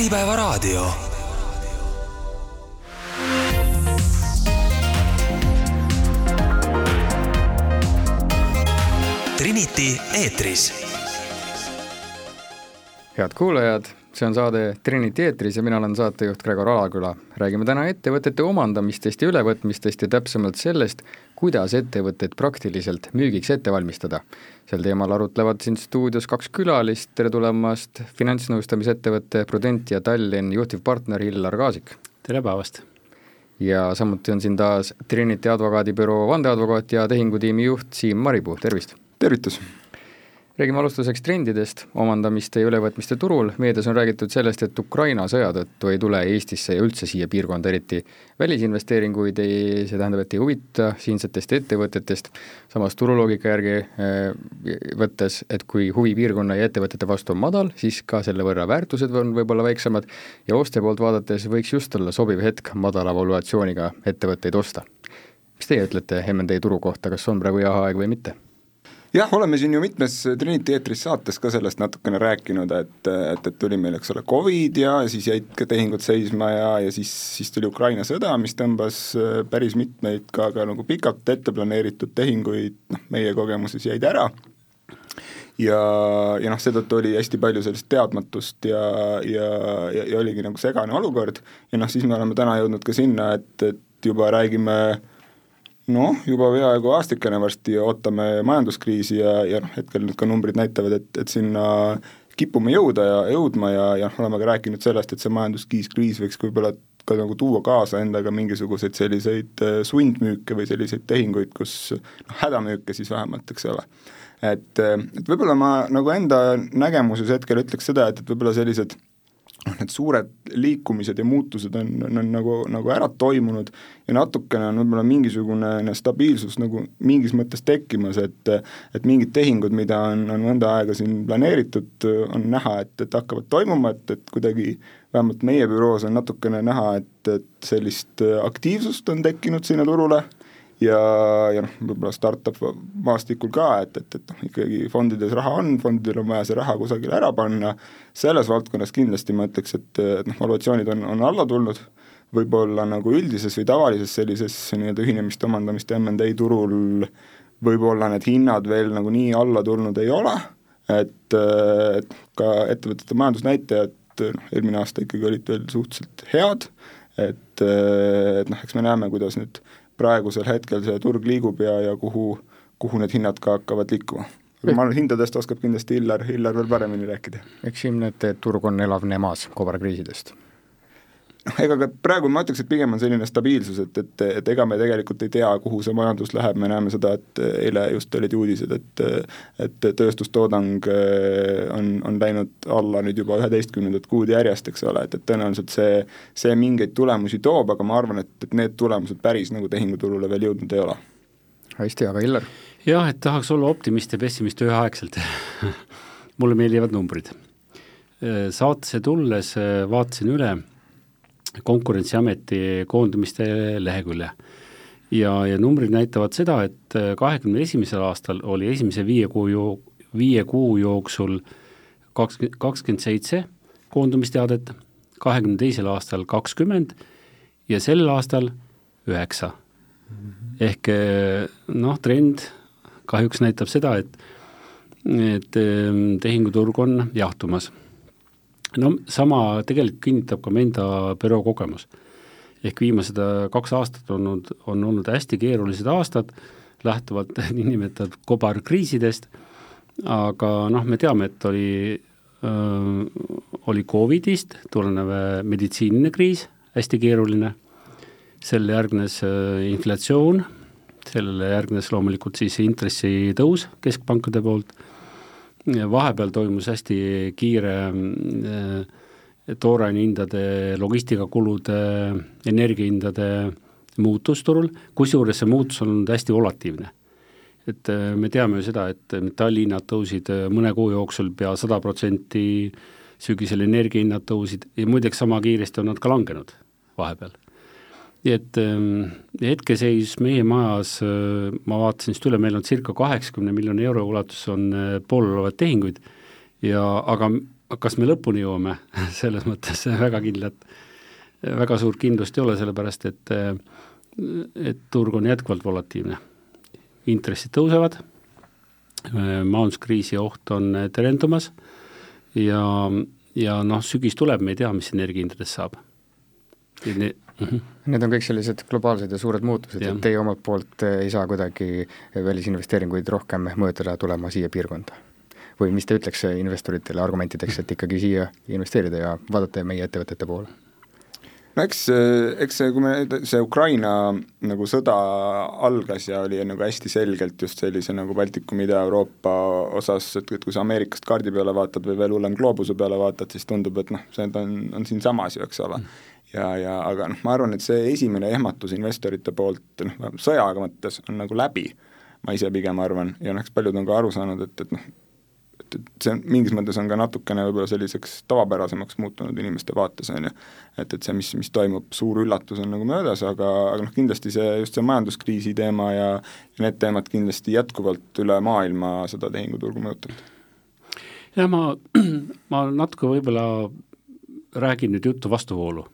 Äripäevaraadio. Trinity eetris. head kuulajad, see on saade Trinity eetris ja mina olen saatejuht Gregor Alaküla. räägime täna ettevõtete omandamistest ja ülevõtmistest ja täpsemalt sellest, kuidas ettevõtteid praktiliselt müügiks ette valmistada. sel teemal arutlevad siin stuudios kaks külalist, tere tulemast, finantsnõustamisettevõtte Prudentia Tallinn juhtivpartner Illar Kaasik. tere päevast! ja samuti on siin taas Trinity advokaadibüroo vandeadvokaat ja tehingutiimi juht Siim Maripuu, tervist! tervitus! Räägime alustuseks trendidest omandamiste ja ülevõtmiste turul, meedias on räägitud sellest, et Ukraina sõja tõttu ei tule Eestisse ja üldse siia piirkonda eriti välisinvesteeringuid, ei, see tähendab, et ei huvita siinsetest ettevõtetest, samas turuloogika järgi eh, võttes, et kui huvi piirkonna ja ettevõtete vastu on madal, siis ka selle võrra väärtused on võib-olla väiksemad. Ja ostja poolt vaadates võiks just olla sobiv hetk madala valuatsiooniga ettevõtteid osta. mis teie ütlete M&A turu kohta, kas on praegu hea aeg või mitte? Jah, oleme siin ju mitmes Trinity eetris saates ka sellest natukene rääkinud, et, et, et tuli meil, eks ole, Covid ja siis jäid ka tehingud seisma ja, ja siis, siis tuli Ukraina sõda, mis tõmbas äh, päris mitmeid ka, ka nagu pikalt ette planeeritud tehinguid, noh, meie kogemuses jäid ära. Ja, ja noh, seetõttu oli hästi palju sellist teadmatust ja, ja, ja, ja oligi nagu segane olukord. Ja noh, siis me oleme täna jõudnud ka sinna, et, et juba räägime noh, juba peaaegu aastakene varsti ootame majanduskriisi ja, ja noh, hetkel nüüd ka numbrid näitavad, et, et sinna kipume jõuda ja jõudma ja, ja oleme ka rääkinud sellest, et see majanduskriis, kriis võiks võib-olla ka nagu tuua kaasa endaga mingisuguseid selliseid äh, sundmüüke või selliseid tehinguid, kus noh, hädamüüke siis vähemalt, eks ole. et, äh, et võib-olla ma nagu enda nägemuses hetkel ütleks seda, et, et võib-olla sellised noh, need suured liikumised ja muutused on, on, on nagu, nagu ära toimunud ja natukene on võib-olla mingisugune stabiilsus nagu mingis mõttes tekkimas, et et mingid tehingud, mida on, on mõnda aega siin planeeritud, on näha, et, et hakkavad toimuma, et, et kuidagi vähemalt meie büroos on natukene näha, et, et sellist aktiivsust on tekkinud sinna turule ja, ja noh, võib-olla startup maastikul ka, et, et, et noh, ikkagi fondides raha on, fondidel on vaja see raha kusagile ära panna, selles valdkonnas kindlasti ma ütleks, et, et noh, valuatsioonid on, on alla tulnud, võib-olla nagu üldises või tavalises sellises nii-öelda ühinemiste omandamist M&A turul võib-olla need hinnad veel nagu nii alla tulnud ei ole, et, et ka ettevõtete majandusnäitajad noh, eelmine aasta ikkagi olid veel suhteliselt head, et, et noh, eks me näeme, kuidas nüüd praegusel hetkel see turg liigub ja, ja kuhu, kuhu need hinnad ka hakkavad liikuma. aga ma arvan, hindadest oskab kindlasti Illar, Illar veel paremini rääkida. eks siin need, turg on elavnemas kobarkriisidest noh, ega ka praegu ma ütleks, et pigem on selline stabiilsus, et, et, et ega me tegelikult ei tea, kuhu see majandus läheb, me näeme seda, et eile just olid uudised, et et tööstustoodang äh, on, on läinud alla nüüd juba üheteistkümnendat kuud järjest, eks ole, et, et tõenäoliselt see, see mingeid tulemusi toob, aga ma arvan, et, et need tulemused päris nagu tehinguturule veel jõudnud ei ole. hästi, aga Illar? jah, et tahaks olla optimist ja pessimist üheaegselt mulle meeldivad numbrid. saatesse tulles äh, vaatasin üle Konkurentsiameti koondumiste lehekülje. ja, ja numbrid näitavad seda, et äh, kahekümne esimesel aastal oli esimese viie kuu jo-, viie kuu jooksul kakskümmend, kakskümmend seitse koondumisteadet, kahekümne teisel aastal kakskümmend ja sel aastal üheksa. ehk äh, noh, trend kahjuks näitab seda, et et ähm, tehinguturg on jahtumas no sama tegelikult kinnitab ka meie enda büroo kogemus. ehk viimased äh, kaks aastat olnud, on olnud hästi keerulised aastad, lähtuvalt niinimetatud kobarkriisidest, aga noh, me teame, et oli äh,, oli Covidist tulenev äh, meditsiiniline kriis, hästi keeruline, sellele järgnes äh, inflatsioon, sellele järgnes loomulikult siis intressitõus keskpankade poolt vahepeal toimus hästi kiire äh, tooraine hindade, logistikakulude, energiahindade muutus turul, kusjuures see muutus on olnud hästi volatiivne. et äh, me teame ju seda, et metallihinnad tõusid äh, mõne kuu jooksul pea sada protsenti, sügisel energiahinnad tõusid ja muideks sama kiiresti on nad ka langenud vahepeal nii et ähm, hetkeseis meie majas, äh, ma vaatasin just üle, meil on circa kaheksakümne miljoni euro ulatuses on äh, poololevaid tehinguid ja aga kas me lõpuni jõuame, selles mõttes väga kindlat, väga suurt kindlust ei ole, sellepärast et et turg on jätkuvalt volatiivne. intressid tõusevad, majanduskriisi oht on terendumas ja, ja noh, sügis tuleb, me ei tea, mis energiahindadest saab. Mm -hmm. Need on kõik sellised globaalsed ja suured muutused, et teie omalt poolt ei saa kuidagi välisinvesteeringuid rohkem mõjutada tulema siia piirkonda? või mis te ütleks investoritele argumentideks, et ikkagi siia investeerida ja vaadata meie ettevõtete poole? no eks, eks see, kui me, see Ukraina nagu sõda algas ja oli nagu hästi selgelt just sellise nagu Baltikumi, Ida-Euroopa osas, et, et kui sa Ameerikast kaardi peale vaatad või veel hullem gloobuse peale vaatad, siis tundub, et noh, see on, on siinsamas ju, eks ole. Ja, ja aga noh, ma arvan, et see esimene ehmatus investorite poolt noh, sõjaga mõttes on nagu läbi, ma ise pigem arvan, ja noh, eks paljud on ka aru saanud, et, et noh, et, et see on, mingis mõttes on ka natukene võib-olla selliseks tavapärasemaks muutunud inimeste vaates, on ju. et, et see, mis, mis toimub, suur üllatus on nagu möödas, aga, aga noh, kindlasti see, just see majanduskriisi teema ja ja need teemad kindlasti jätkuvalt üle maailma seda tehinguturgu mõjutavad. jah, ma, ma natuke võib-olla räägin nüüd juttu vastuvoolu.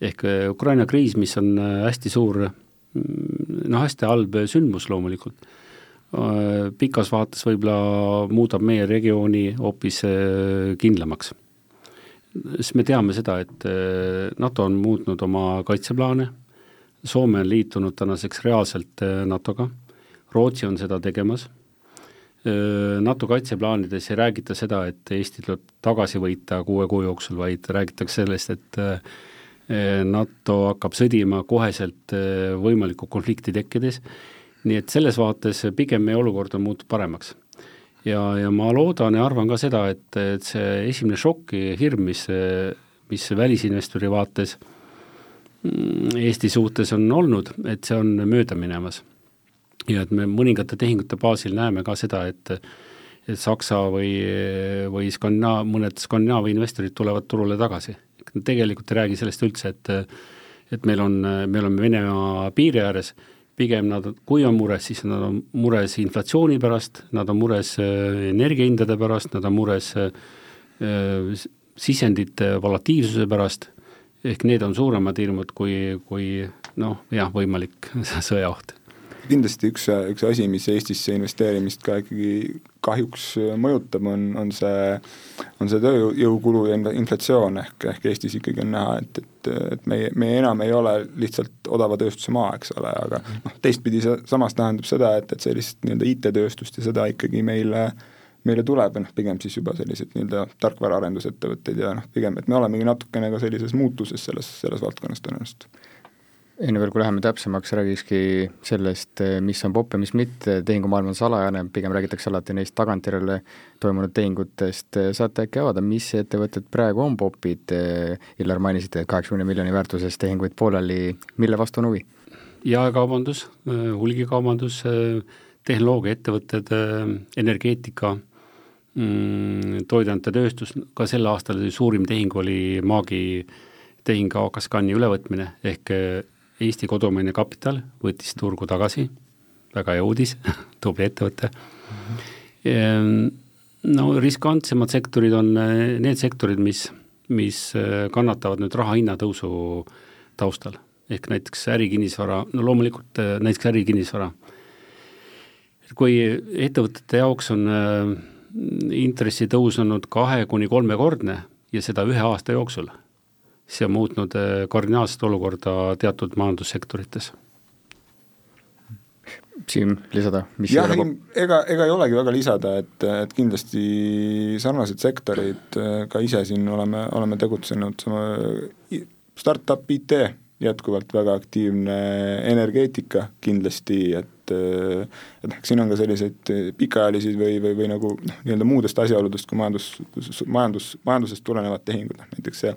Ehk äh, Ukraina kriis, mis on äh, hästi suur mm, noh, hästi halb sündmus loomulikult Äh, pikas vaates võib-olla muudab meie regiooni hoopis kindlamaks. sest me teame seda, et NATO on muutnud oma kaitseplaane, Soome on liitunud tänaseks reaalselt NATO-ga, Rootsi on seda tegemas, NATO kaitseplaanides ei räägita seda, et Eesti tuleb tagasi võita kuue kuu jooksul, vaid räägitakse sellest, et NATO hakkab sõdima koheselt võimaliku konflikti tekkides nii et selles vaates pigem meie olukord on muutunud paremaks. ja, ja ma loodan ja arvan ka seda, et, et see esimene šokk ja hirm, mis, mis välisinvestori vaates mm, Eesti suhtes on olnud, et see on mööda minemas. ja et me mõningate tehingute baasil näeme ka seda, et et Saksa või, või Skandinaav, mõned Skandinaavia investorid tulevad turule tagasi. Tegelikult ei räägi sellest üldse, et et meil on, me oleme Venemaa piiri ääres pigem nad, kui on mures, siis nad on mures inflatsiooni pärast, nad on mures äh, energiahindade pärast, nad on mures äh, sisendite volatiilsuse pärast, ehk need on suuremad hirmud kui, kui noh, jah, võimalik sõjaoht kindlasti üks, üks asi, mis Eestisse investeerimist ka ikkagi kahjuks mõjutab, on, on see, on see tööjõukulu ja inflatsioon, ehk, ehk Eestis ikkagi on näha, et, et, et meie, meie enam ei ole lihtsalt odava tööstuse maa, eks ole, aga noh, teistpidi see samas tähendab seda, et, et sellist nii-öelda IT-tööstust ja seda ikkagi meile meile tuleb, noh pigem siis juba sellised nii-öelda tarkvaraarendusettevõtteid ja noh, pigem, et me olemegi natukene ka sellises muutuses selles, selles valdkonnas tõenäoliselt enne veel, kui läheme täpsemaks, räägikski sellest, mis on popp ja mis mitte, tehingumaailm on salajane, pigem räägitakse alati neist tagantjärele toimunud tehingutest, saate äkki avada, mis ettevõtted praegu on popid, Illar, mainisite, kaheksakümne miljoni väärtuses tehinguid pooleli, mille vastu on huvi? jaekaubandus, hulgikaubandus, tehnoloogiaettevõtted, energeetika, mm, toiduainetööstus, ka sel aastal suurim tehing oli Maagi tehing Akaskani ülevõtmine. Ehk Eesti kodumaine kapital võttis turgu tagasi, väga hea uudis tubli ettevõte mm. -hmm. no riskantsemad sektorid on eh, need sektorid, mis, mis eh, kannatavad nüüd raha hinnatõusu taustal, ehk näiteks ärikinnisvara, no loomulikult eh, näiteks ärikinnisvara. kui ettevõtete jaoks on intressitõus olnud kahe kuni kolmekordne ja seda ühe aasta jooksul see on muutnud äh, kardinaalset olukorda teatud majandussektorites. Siim, lisada, mis jah, ega, ega ei olegi väga lisada, et, et kindlasti sarnased sektorid äh, ka ise siin oleme, oleme tegutsenud, startup IT jätkuvalt väga aktiivne, energeetika kindlasti, et et et noh, siin on ka selliseid pikaajalisi või, või, või nagu noh, nii-öelda muudest asjaoludest kui majandus, majandus, majandusest tulenevad tehingud, noh näiteks see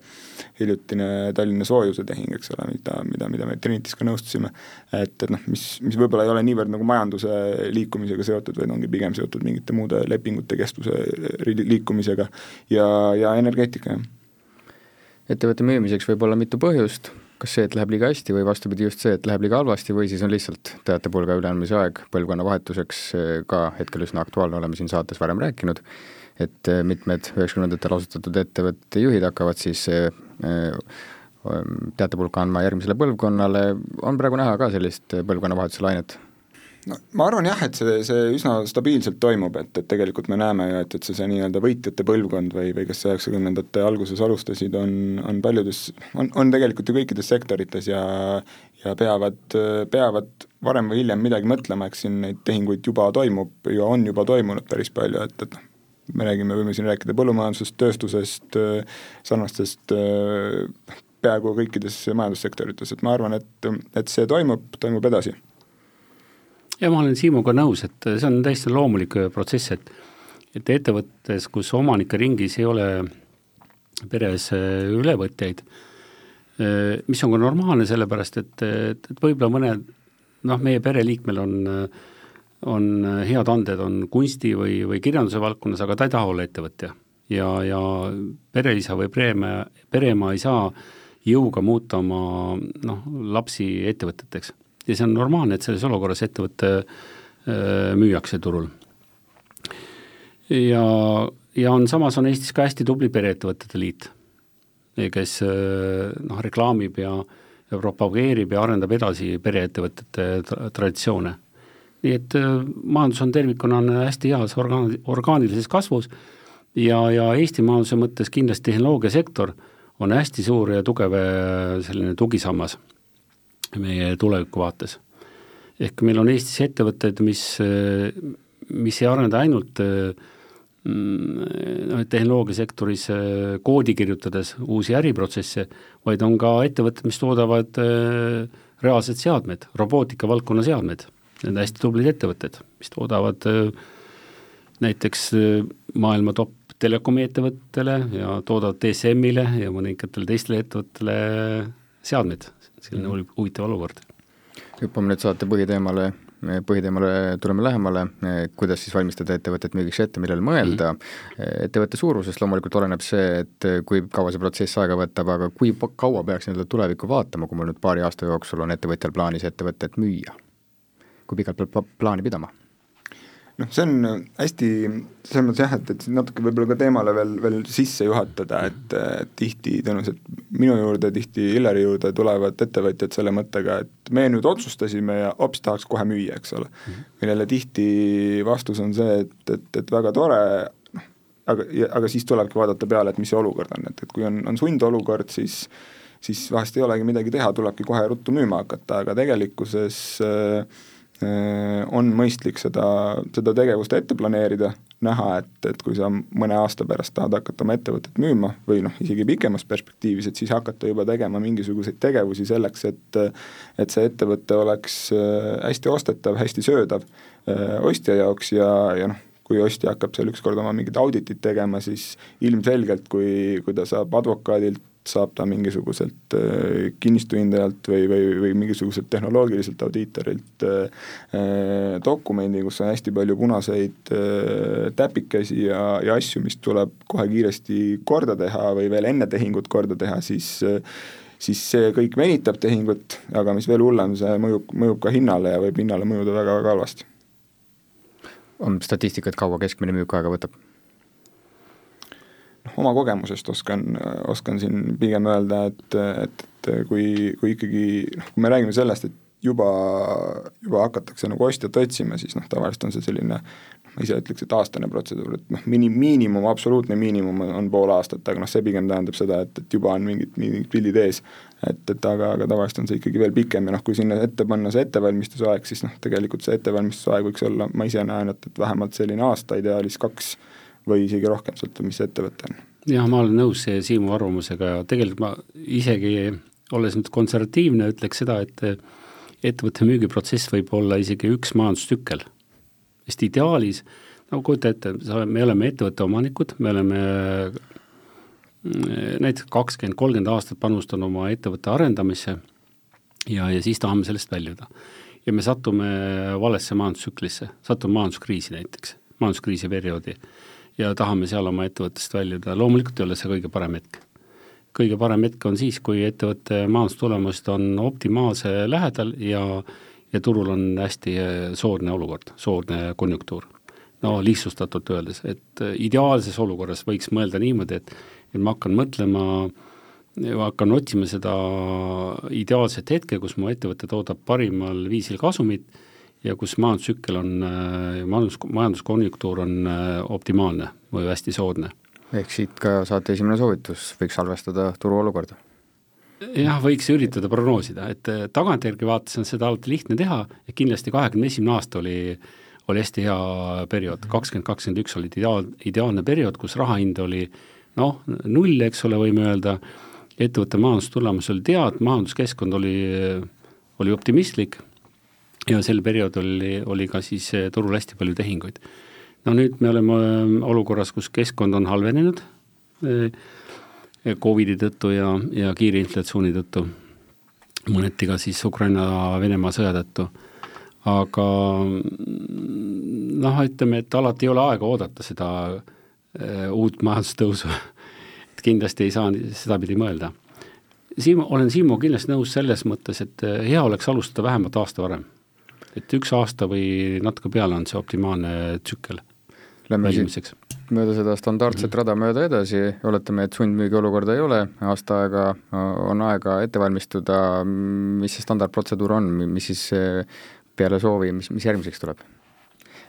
hiljutine Tallinna soojuse tehing, eks ole, mida, mida, mida me Trinitis ka nõustusime, et, et noh, mis, mis võib-olla ei ole niivõrd nagu majanduse liikumisega seotud, vaid ongi pigem seotud mingite muude lepingute kestvuse liikumisega ja, ja energeetika, jah. Ettevõtte müümiseks võib olla mitu põhjust, kas see, et läheb liiga hästi või vastupidi, just see, et läheb liiga halvasti või siis on lihtsalt teatepulga üleandmise aeg põlvkonnavahetuseks ka hetkel üsna aktuaalne, oleme siin saates varem rääkinud. et mitmed üheksakümnendatel asutatud ettevõtete juhid hakkavad siis teatepulka andma järgmisele põlvkonnale, on praegu näha ka sellist põlvkonnavahetuse lainet? No ma arvan jah, et see, see üsna stabiilselt toimub, et, et tegelikult me näeme ju, et, et see, see nii-öelda võitjate põlvkond või, või kes üheksakümnendate alguses alustasid, on, on paljudes, on, on tegelikult ju kõikides sektorites ja ja peavad, peavad varem või hiljem midagi mõtlema, eks siin neid tehinguid juba toimub ja on juba toimunud päris palju, et, et noh, me räägime, võime siin rääkida põllumajandusest, tööstusest, sarnastest peaaegu kõikides majandussektorites, et ma arvan, et, et see toimub, toimub edasi ja ma olen Siimuga nõus, et see on täiesti loomulik äh, protsess, et et ettevõttes, kus omanike ringis ei ole peres äh, ülevõtjaid, äh, mis on ka normaalne, sellepärast et, et, et võib-olla mõned noh, meie pereliikmel on, on head anded, on kunsti või, või kirjanduse valdkonnas, aga ta ei taha olla ettevõtja. ja, ja pereisa või pereema, pereema ei saa jõuga muuta oma noh, lapsi ettevõteteks ja see on normaalne, et selles olukorras ettevõte müüakse turul. ja, ja on, samas on Eestis ka hästi tubli pereettevõtete liit, kes noh, reklaamib ja, ja propageerib ja arendab edasi pereettevõtete tra traditsioone. nii et majandus on tervikuna on hästi heas orgaan-, orgaanilises kasvus ja, ja Eesti majanduse mõttes kindlasti tehnoloogiasektor on hästi suur ja tugev selline tugisammas meie tuleviku vaates. ehk meil on Eestis ettevõtted, mis, mis ei arenda ainult noh, tehnoloogiasektoris koodi kirjutades uusi äriprotsesse, vaid on ka ettevõtted, mis toodavad reaalsed seadmed, robootika valdkonna seadmed. Need on hästi tublid ettevõtted, mis toodavad näiteks maailma top telekomi ettevõttele ja toodavad DSM-ile ja mõningatele teistele ettevõttele seadmeid selline mm -hmm. huvitav olukord. hüppame nüüd saate põhiteemale, põhiteemale tuleme lähemale, kuidas siis valmistada ettevõtet müügiks ette, millele mõelda mm, -hmm. ettevõtte suurusest loomulikult oleneb see, et kui kaua see protsess aega võtab, aga kui kaua peaks nii-öelda tulevikku vaatama, kui mul nüüd paari aasta jooksul on ettevõtjal plaanis ettevõtet müüa? kui pikalt peab plaani pidama? Noh, see on hästi, selles mõttes jah, et, et natuke võib-olla ka teemale veel, veel sisse juhatada, et, et tihti tõenäoliselt minu juurde, tihti Illeri juurde tulevad ettevõtjad selle mõttega, et me nüüd otsustasime ja hops, tahaks kohe müüa, eks ole. Millele tihti vastus on see, et, et, et väga tore, noh, aga, aga siis tulebki vaadata peale, et mis see olukord on, et, et kui on, on sundolukord, siis siis vahest ei olegi midagi teha, tulebki kohe ruttu müüma hakata, aga tegelikkuses äh, Äh, on mõistlik seda, seda tegevust ette planeerida, näha, et, et kui sa mõne aasta pärast tahad hakata oma ettevõtet müüma või noh, isegi pikemas perspektiivis, et siis hakata juba tegema mingisuguseid tegevusi selleks, et et see ettevõte oleks äh, hästi ostetav, hästi söödav äh, ostja jaoks ja, ja noh, kui ostja hakkab seal ükskord oma mingit auditit tegema, siis ilmselgelt, kui, kui ta saab advokaadilt saab ta mingisuguselt äh, kinnistuhindajalt või, või, või mingisuguselt tehnoloogiliselt audiitorilt äh, äh, dokumendi, kus on hästi palju punaseid täpikesi ja, ja asju, mis tuleb kohe kiiresti korda teha või veel enne tehingut korda teha, siis siis see kõik venitab tehingut, aga mis veel hullem, see mõjub, mõjub ka hinnale ja võib hinnale mõjuda väga-väga halvasti. on statistikat, kaua keskmine müük aega võtab? Oma kogemusest oskan, oskan siin pigem öelda, et, et, et kui, kui ikkagi noh, kui me räägime sellest, et juba, juba hakatakse nagu ostjat otsima, siis noh, tavaliselt on see selline noh, ma ise ütleks, et aastane protseduur, et noh, mini-, miinimum, absoluutne miinimum on pool aastat, aga noh, see pigem tähendab seda, et, et juba on mingid, mingid pildid ees. et, et aga, aga tavaliselt on see ikkagi veel pikem ja noh, kui sinna ette panna see ettevalmistusaeg, siis noh, tegelikult see ettevalmistusaeg võiks olla, ma ise näen, et, et vähemalt selline aasta, ideaalis kaks või isegi rohkem, sõltub, mis ettevõte on jah, ma olen nõus Siimu arvamusega ja tegelikult ma isegi, olles nüüd konservatiivne, ütleks seda, et ettevõtte müügiprotsess võib olla isegi üks majandustsükkel. sest ideaalis, no kujuta ette, me oleme ettevõtte omanikud, me oleme mm, näiteks kakskümmend, kolmkümmend aastat panustanud oma ettevõtte arendamisse ja, ja siis tahame sellest väljuda. ja me satume valesse majandustsüklisse, satume majanduskriisi näiteks, majanduskriisi perioodi ja tahame seal oma ettevõttest väljuda, loomulikult ei ole see kõige parem hetk. kõige parem hetk on siis, kui ettevõtte majandustulemused on optimaalse lähedal ja ja turul on hästi soodne olukord, soodne konjunktuur. no lihtsustatult öeldes, et ideaalses olukorras võiks mõelda niimoodi, et et ma hakkan mõtlema, hakkan otsima seda ideaalset hetke, kus mu ettevõte toodab parimal viisil kasumit ja kus majandustsükkel on, majandus, majanduskonjunktuur on optimaalne või hästi soodne. ehk siit ka saate esimene soovitus, võiks salvestada turuolukorda. Jah, võiks üritada prognoosida, et tagantjärgi vaates on seda alati lihtne teha ja kindlasti kahekümne esimene aasta oli, oli hästi hea periood, kakskümmend, kakskümmend üks oli ideaal, ideaalne periood, kus raha hind oli noh, null, eks ole, võime öelda, ettevõtte majandustulemus oli tead, majanduskeskkond oli, oli optimistlik ja sel perioodil oli, oli ka siis turul hästi palju tehinguid. no nüüd me oleme olukorras, kus keskkond on halvenenud Covidi tõttu ja, ja kiire inflatsiooni tõttu, mõneti ka siis Ukraina-Venemaa sõja tõttu. aga noh, ütleme, et alati ei ole aega oodata seda uut majandustõusu et kindlasti ei saa sedapidi mõelda. Siim, olen Siimu kindlasti nõus selles mõttes, et hea oleks alustada vähemalt aasta varem. Et üks aasta või natuke peale on see optimaalne tsükkel. Lähme siit mööda seda standardset rada mööda edasi, oletame, et sundmüügi olukorda ei ole, aasta aega on aega ette valmistuda, mis see standardprotseduur on, mis siis peale soovi, mis, mis järgmiseks tuleb?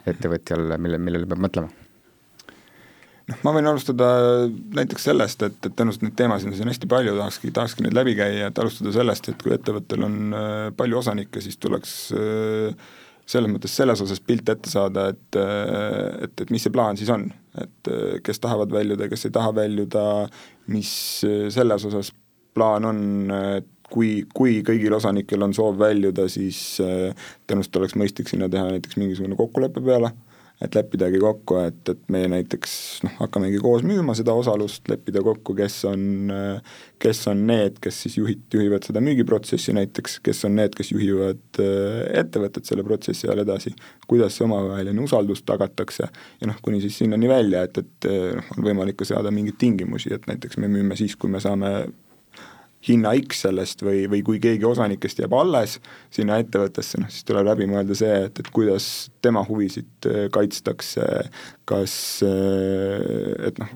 Ettevõtjal, mille, millele peab mõtlema? Noh, ma võin alustada näiteks sellest, et, et tõenäoliselt neid teemasid on siin hästi palju, tahakski, tahakski neid läbi käia, et alustada sellest, et kui ettevõttel on äh, palju osanikke, siis tuleks äh, selles mõttes selles osas pilt ette saada, et, et, et mis see plaan siis on, et kes tahavad väljuda, kes ei taha väljuda, mis selles osas plaan on, et kui, kui kõigil osanikel on soov väljuda, siis tõenäoliselt oleks mõistlik sinna teha näiteks mingisugune kokkuleppe peale et leppidagi kokku, et, et meie näiteks noh, hakkamegi koos müüma seda osalust, leppida kokku, kes on, kes on need, kes siis juhid, juhivad seda müügiprotsessi näiteks, kes on need, kes juhivad äh, ettevõtet selle protsessi ajal edasi, kuidas see omavaheline usaldus tagatakse ja noh, kuni siis sinnani välja, et, et noh, on võimalik ka seada mingeid tingimusi, et näiteks me müüme siis, kui me saame hinna X sellest või, või kui keegi osanikest jääb alles sinna ettevõttesse, noh siis tuleb läbi mõelda see, et, et kuidas tema huvisid äh, kaitstakse, kas äh, et noh,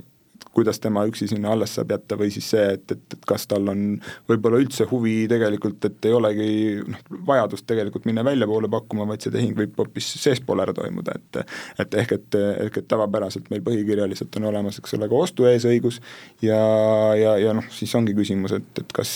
kuidas tema üksi sinna alles saab jätta või siis see, et, et, et kas tal on võib-olla üldse huvi tegelikult, et ei olegi noh, vajadust tegelikult minna väljapoole pakkuma, vaid see tehing võib hoopis seespool ära toimuda, et et ehk et, ehk et tavapäraselt meil põhikirjaliselt on olemas, eks ole, ka ostu eesõigus ja, ja, ja noh, siis ongi küsimus, et, et kas,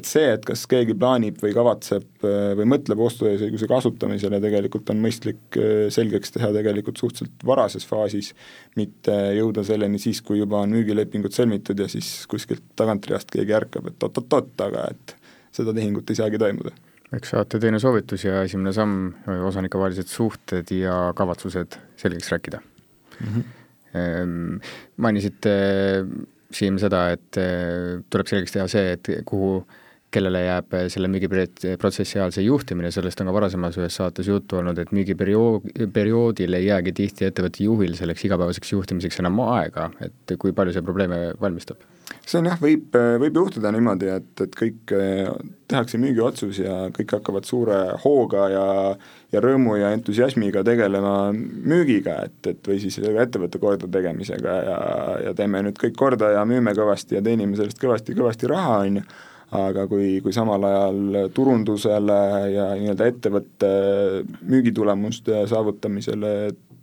et see, et kas keegi plaanib või kavatseb või mõtleb ostu eesõiguse kasutamisele, tegelikult on mõistlik selgeks teha tegelikult suhteliselt varases faasis, mitte jõuda selleni siis, kui juba on on müügilepingud sõlmitud ja siis kuskilt tagantreast keegi ärkab, et oot-oot-oot, aga et seda tehingut ei saagi toimuda. eks saate teine soovitus ja esimene samm, osanikevahelised suhted ja kavatsused selgeks rääkida mm. -hmm. Mainisite, Siim, seda, et eh, tuleb selgeks teha see, et kuhu kellele jääb eh, selle müügiprotsessi ajal see juhtimine, sellest on ka varasemas ühes saates juttu olnud, et müügiperiood, perioodil ei jäägi tihti ettevõtte juhil selleks igapäevaseks juhtimiseks enam aega, et kui palju see probleeme valmistab? see on jah, võib, võib juhtuda niimoodi, et, et kõik eh, tehakse müügiotsus ja kõik hakkavad suure hooga ja ja rõõmu ja entusiasmiga tegelema müügiga, et, et või siis ettevõtte kordategemisega ja, ja teeme nüüd kõik korda ja müüme kõvasti ja teenime sellest kõvasti-kõvasti raha, on ju aga kui, kui samal ajal turundusele ja nii-öelda ettevõtte müügitulemuste saavutamisele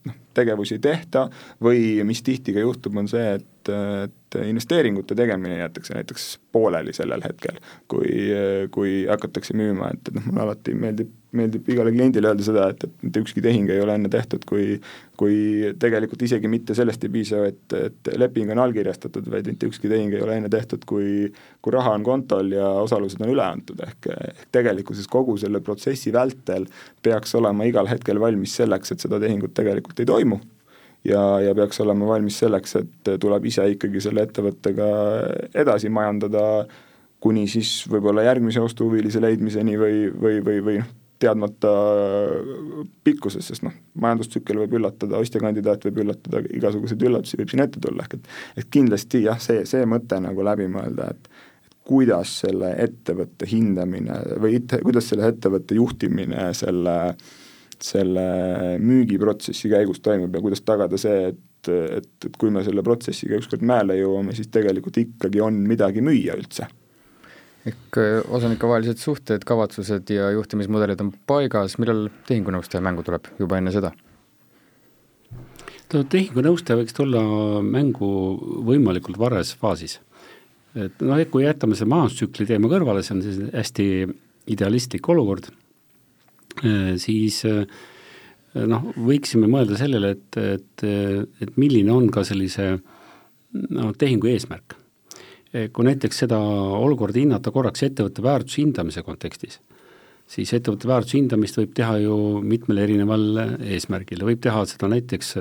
noh, tegevusi ei tehta või mis tihti ka juhtub, on see, et, et investeeringute tegemine jäetakse näiteks pooleli sellel hetkel, kui, kui hakatakse müüma, et, et noh, mulle alati meeldib meeldib igale kliendile öelda seda, et, et mitte ükski tehing ei ole enne tehtud, kui kui tegelikult isegi mitte sellest ei piisa, et, et leping on allkirjastatud, vaid mitte ükski tehing ei ole enne tehtud, kui kui raha on kontol ja osalused on üle antud, ehk, ehk tegelikkuses kogu selle protsessi vältel peaks olema igal hetkel valmis selleks, et seda tehingut tegelikult ei toimu ja, ja peaks olema valmis selleks, et tuleb ise ikkagi selle ettevõttega edasi majandada, kuni siis võib-olla järgmise ostuhuvilise leidmiseni või, või, või, või noh, teadmata pikkuses, sest noh, majandustsükkel võib üllatada, ostjakandidaat võib üllatada, igasuguseid üllatusi võib siin ette tulla, ehk et et kindlasti jah, see, see mõte nagu läbi mõelda, et kuidas selle ettevõtte hindamine või it, kuidas selle ettevõtte juhtimine selle selle müügiprotsessi käigus toimub ja kuidas tagada see, et, et, et kui me selle protsessiga ükskord mäele jõuame, siis tegelikult ikkagi on midagi müüa üldse ehk äh, osanikevahelised suhted, kavatsused ja juhtimismudelid on paigas, millal tehingunõustaja mängu tuleb, juba enne seda? tehingunõustaja võiks tulla mängu võimalikult varajases faasis. et noh, kui jätame selle majandustsükli teema kõrvale, see on siis hästi idealistlik olukord, siis äh, noh, võiksime mõelda sellele, et, et, et milline on ka sellise noh, tehingu eesmärk. Eh, kui näiteks seda olukorda hinnata korraks ettevõtte väärtuse hindamise kontekstis, siis ettevõtte väärtuse hindamist võib teha ju mitmel erineval eesmärgil, võib teha seda näiteks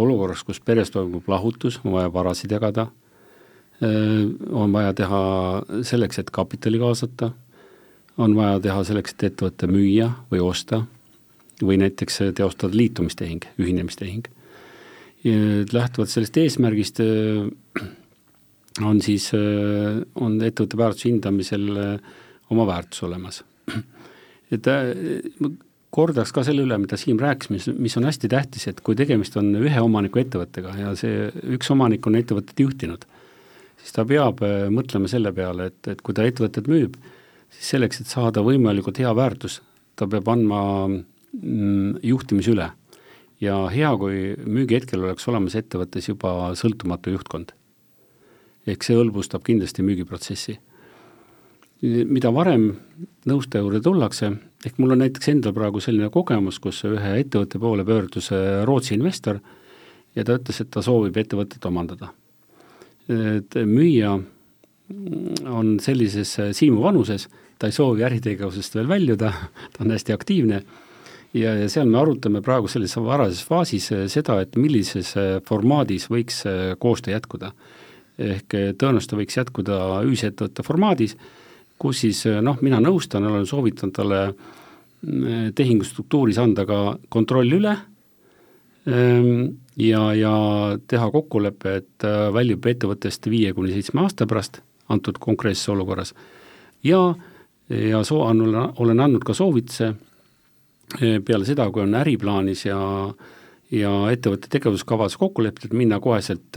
olukorras, kus peres toimub lahutus, on vaja varasid jagada, on vaja teha selleks, et kapitali kaasata, on vaja teha selleks, et ettevõtte müüa või osta või näiteks teostada liitumistehing, ühinemistehing. lähtuvalt sellest eesmärgist eh, on siis, äh, on ettevõtte väärtuse hindamisel äh, oma väärtus olemas. et ma äh, kordaks ka selle üle, mida Siim rääkis, mis, mis on hästi tähtis, et kui tegemist on ühe omaniku ettevõttega ja see üks omanik on ettevõtet juhtinud, siis ta peab mõtlema selle peale, et, et kui ta ettevõtet müüb, siis selleks, et saada võimalikult hea väärtus, ta peab andma mm, juhtimise üle. ja hea, kui müügihetkel oleks olemas ettevõttes juba sõltumatu juhtkond ehk see hõlbustab kindlasti müügiprotsessi. mida varem nõustaja juurde tullakse, ehk mul on näiteks endal praegu selline kogemus, kus ühe ettevõtte poole pöördus äh, Rootsi investor ja ta ütles, et ta soovib ettevõtet omandada. et müüja on sellises äh, siimu vanuses, ta ei soovi äritegevusest veel väljuda, ta on hästi aktiivne. Ja, ja seal me arutame praegu sellises varases faasis äh, seda, et millises formaadis võiks koostöö jätkuda. Ehk eh, tõenäoliselt ta võiks jätkuda ühisettevõtte formaadis, kus siis noh, mina nõustan, olen soovitanud talle tehingustruktuuris anda ka kontroll üle ehm, ja, ja teha kokkulepe, et väljub ettevõttest viie kuni seitsme aasta pärast, antud konkreetses olukorras. ja, ja soo-, olen andnud ka soovituse eh, peale seda, kui on äriplaanis ja ja ettevõtte tegevuskavas kokku lepitud, minna koheselt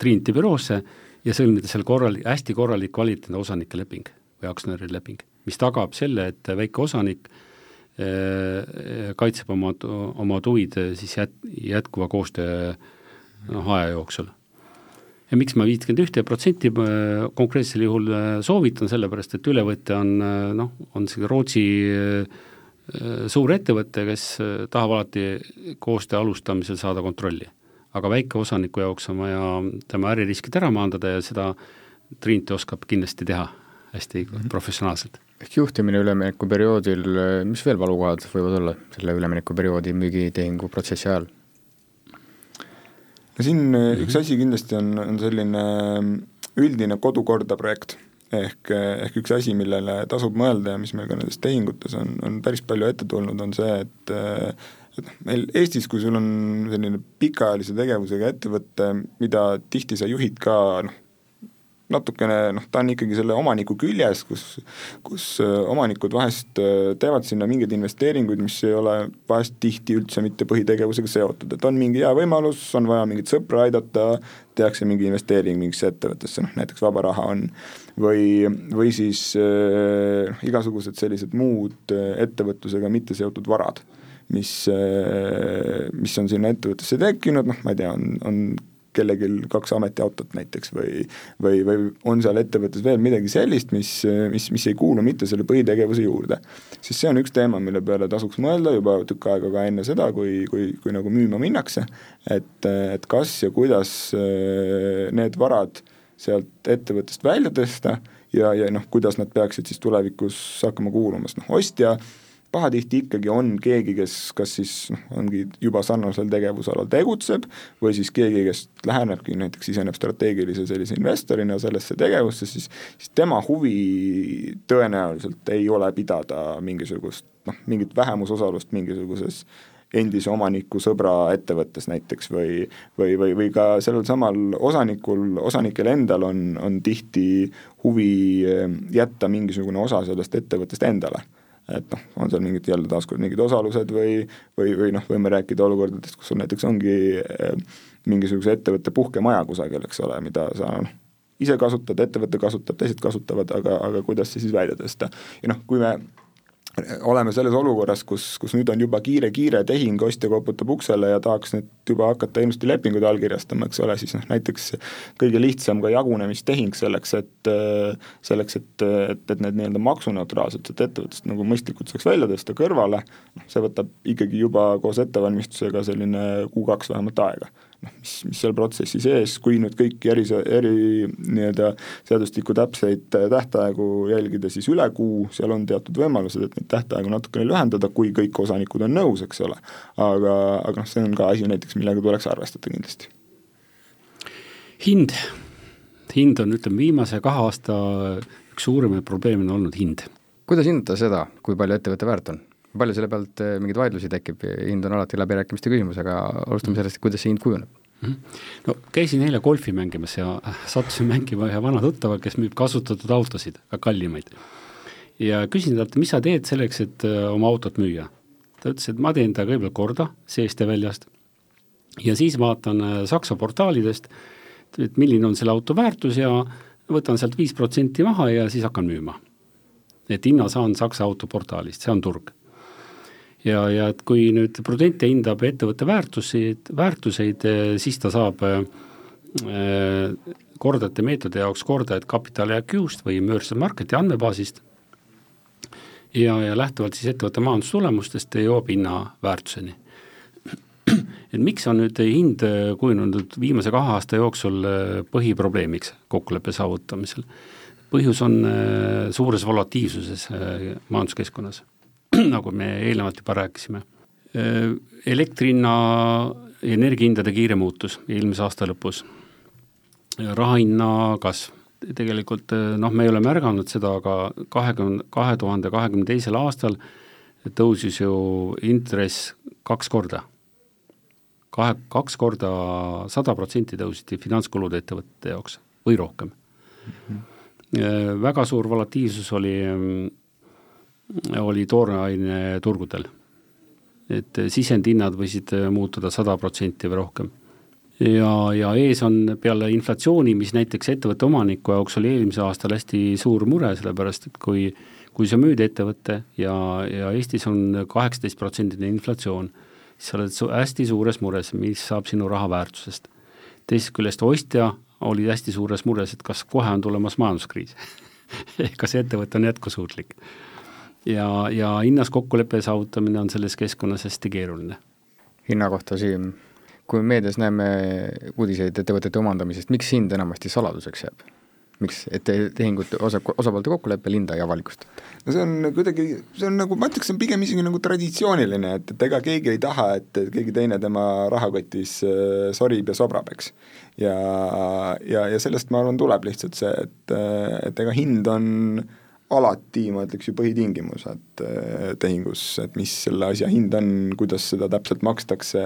Trinity büroosse ja sõlmida seal korralik, hästi korralik kvaliteetne osanike leping või aktsionäri leping, mis tagab selle, et väike osanik äh, kaitseb oma, oma huvid siis jät-, jätkuva koostöö noh, aja jooksul. Ja miks ma viitkümmend ühte protsenti äh, konkreetsel juhul äh, soovitan, sellepärast et ülevõte on noh, on see Rootsi suur ettevõte, kes tahab alati koostöö alustamisel saada kontrolli aga väikeosaniku jaoks on vaja tema äririskid ära maandada ja seda Trinity oskab kindlasti teha hästi mm -hmm. professionaalselt. ehk juhtimine üleminekuperioodil, mis veel valukohad võivad olla selle üleminekuperioodi müügitehingu protsessi ajal? No siin mm -hmm. üks asi kindlasti on, on selline üldine kodukorda projekt, ehk, ehk üks asi, millele tasub mõelda ja mis meil ka nendes tehingutes on, on päris palju ette tulnud, on see, et et noh, meil Eestis, kui sul on selline pikaajalise tegevusega ettevõte, mida tihti sa juhid ka noh, natukene noh, ta on ikkagi selle omaniku küljes, kus, kus äh, omanikud vahest äh, teevad sinna mingeid investeeringuid, mis ei ole vahest tihti üldse mitte põhitegevusega seotud, et on mingi hea võimalus, on vaja mingit sõpra aidata, tehakse mingi investeering mingisse ettevõttesse, noh näiteks vaba raha on, või, või siis äh, igasugused sellised muud äh, ettevõtlusega mitte seotud varad mis, mis on sinna ettevõttesse tekkinud, noh ma ei tea, on, on kellelgi kaks ametiautot näiteks või või, või on seal ettevõttes veel midagi sellist, mis, mis, mis ei kuulu mitte selle põhitegevuse juurde. siis see on üks teema, mille peale tasuks mõelda juba tükk aega ka enne seda, kui, kui, kui nagu müüma minnakse, et, et kas ja kuidas äh, need varad sealt ettevõttest välja tõsta ja, ja noh, kuidas nad peaksid siis tulevikus hakkama kuuluma, sest noh, ostja pahatihti ikkagi on keegi, kes kas siis noh, ongi juba sarnasel tegevusalal tegutseb või siis keegi, kes lähenebki, näiteks siseneb strateegilise sellise investorina sellesse tegevusse, siis siis tema huvi tõenäoliselt ei ole pidada mingisugust noh, mingit vähemusosalust mingisuguses endise omaniku sõbra ettevõttes näiteks või või, või, või ka sellel samal osanikul, osanikel endal on, on tihti huvi jätta mingisugune osa sellest ettevõttest endale et noh, on seal mingid jälle taaskord mingid osalused või, või, või noh, võime rääkida olukordadest, kus sul näiteks ongi mingisuguse ettevõtte puhkemaja kusagil, eks ole, mida sa noh, ise kasutad, ettevõte kasutab, teised kasutavad, aga, aga kuidas see siis välja tõsta. ja noh, kui me oleme selles olukorras, kus, kus nüüd on juba kiire-kiire tehing, ostja koputab uksele ja tahaks nüüd juba hakata ilusti lepinguid allkirjastama, eks ole, siis noh, näiteks kõige lihtsam ka jagunemistehing selleks, et selleks, et, et, et need nii-öelda maksuneutraalsetest ettevõttest nagu mõistlikult saaks välja tõsta kõrvale, noh see võtab ikkagi juba koos ettevalmistusega selline kuu-kaks vähemalt aega noh, mis, mis seal protsessi sees, kui nüüd kõiki eri, eri nii-öelda seadustiku täpseid tähtaegu jälgida, siis üle kuu, seal on teatud võimalused, et neid tähtaegu natukene lühendada, kui kõik osanikud on nõus, eks ole. aga, aga noh, see on ka asi näiteks, millega tuleks arvestada kindlasti. hind, hind on, ütleme, viimase kahe aasta üks suurimaid probleeme on olnud hind. kuidas hinnata seda, kui palju ettevõte väärt on? Palju selle pealt eh, mingeid vaidlusi tekib, hind on alati läbirääkimiste küsimus, aga alustame sellest, kuidas see hind kujuneb. -hmm. no käisin eile golfi mängimas ja sattusin mängima ühe vana tuttava, kes müüb kasutatud autosid, ka kallimaid. ja küsin talt, mis sa teed selleks, et eh, oma autot müüa? ta ütles, et ma teen ta kõigepealt korda seest ja väljast ja siis vaatan eh, Saksa portaalidest, et milline on selle auto väärtus ja võtan sealt viis protsenti maha ja siis hakkan müüma. et hinna saan Saksa autoportaalist, see on turg ja, ja et kui nüüd Prudente hindab ettevõtte väärtuseid, väärtuseid, eh, siis ta saab äh, kordajate meetodi jaoks kordajad kapitali IQ-st või Mercer Marketi andmebaasist ja, ja lähtuvalt siis ettevõtte majandustulemustest jõuab hinna väärtuseni. et miks on nüüd hind kujunenud viimase kahe aasta jooksul põhiprobleemiks kokkuleppe saavutamisel? põhjus on suures volatiivsuses majanduskeskkonnas nagu me eelnevalt juba rääkisime. elektri hinna, energiahindade kiire muutus eelmise aasta lõpus, raha hinna kasv, tegelikult noh, me ei ole märganud seda, aga kahekümne, kahe tuhande kahekümne teisel aastal tõusis ju intress kaks korda. kahe, kaks korda sada protsenti tõusid finantskulud ettevõtete jaoks või rohkem mm. -hmm. väga suur volatiivsus oli oli tooraine turgudel. et sisendhinnad võisid muutuda sada protsenti või rohkem. ja, ja ees on peale inflatsiooni, mis näiteks ettevõtte omaniku jaoks oli eelmisel aastal hästi suur mure, sellepärast et kui kui sa müüd ettevõtte ja, ja Eestis on kaheksateist protsendine inflatsioon, siis sa oled hästi suures mures, mis saab sinu raha väärtusest. teisest küljest ostja oli hästi suures mures, et kas kohe on tulemas majanduskriis kas ettevõte on jätkusuutlik ja, ja hinnas kokkuleppe saavutamine on selles keskkonnas hästi keeruline. hinna kohta, Siim, kui meedias näeme uudiseid ettevõtete omandamisest, miks hind enamasti saladuseks jääb? miks, et tehingute osa, osapoolte kokkuleppel hinda ei avalikustata? no see on kuidagi, see on nagu, ma ütleks, see on pigem isegi nagu traditsiooniline, et, et ega keegi ei taha, et keegi teine tema rahakotis äh, sorib ja sobrab, eks. ja, ja, ja sellest, ma arvan, tuleb lihtsalt see, et, et ega hind on äh, alati, ma ütleks ju põhitingimused äh, tehingus, et mis selle asja hind on, kuidas seda täpselt makstakse,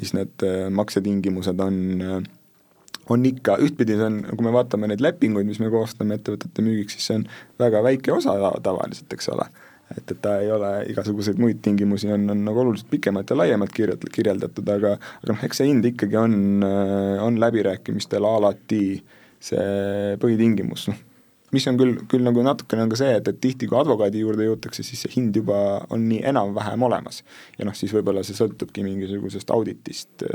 mis need äh, maksetingimused on, äh, on ikka, ühtpidi see on, kui me vaatame neid lepinguid, mis me koostame ettevõtete müügiks, siis see on väga väike osa tavaliselt, eks ole. et, et ta ei ole, igasuguseid muid tingimusi on, on nagu oluliselt pikemalt ja laiemalt kirjut-, kirjeldatud, aga aga noh, eks see hind ikkagi on, on läbirääkimistel alati see põhitingimus, noh mis on küll, küll nagu natukene on ka see, et, et tihti, kui advokaadi juurde jõutakse, siis see hind juba on nii enam-vähem olemas. ja noh, siis võib-olla see sõltubki mingisugusest auditist,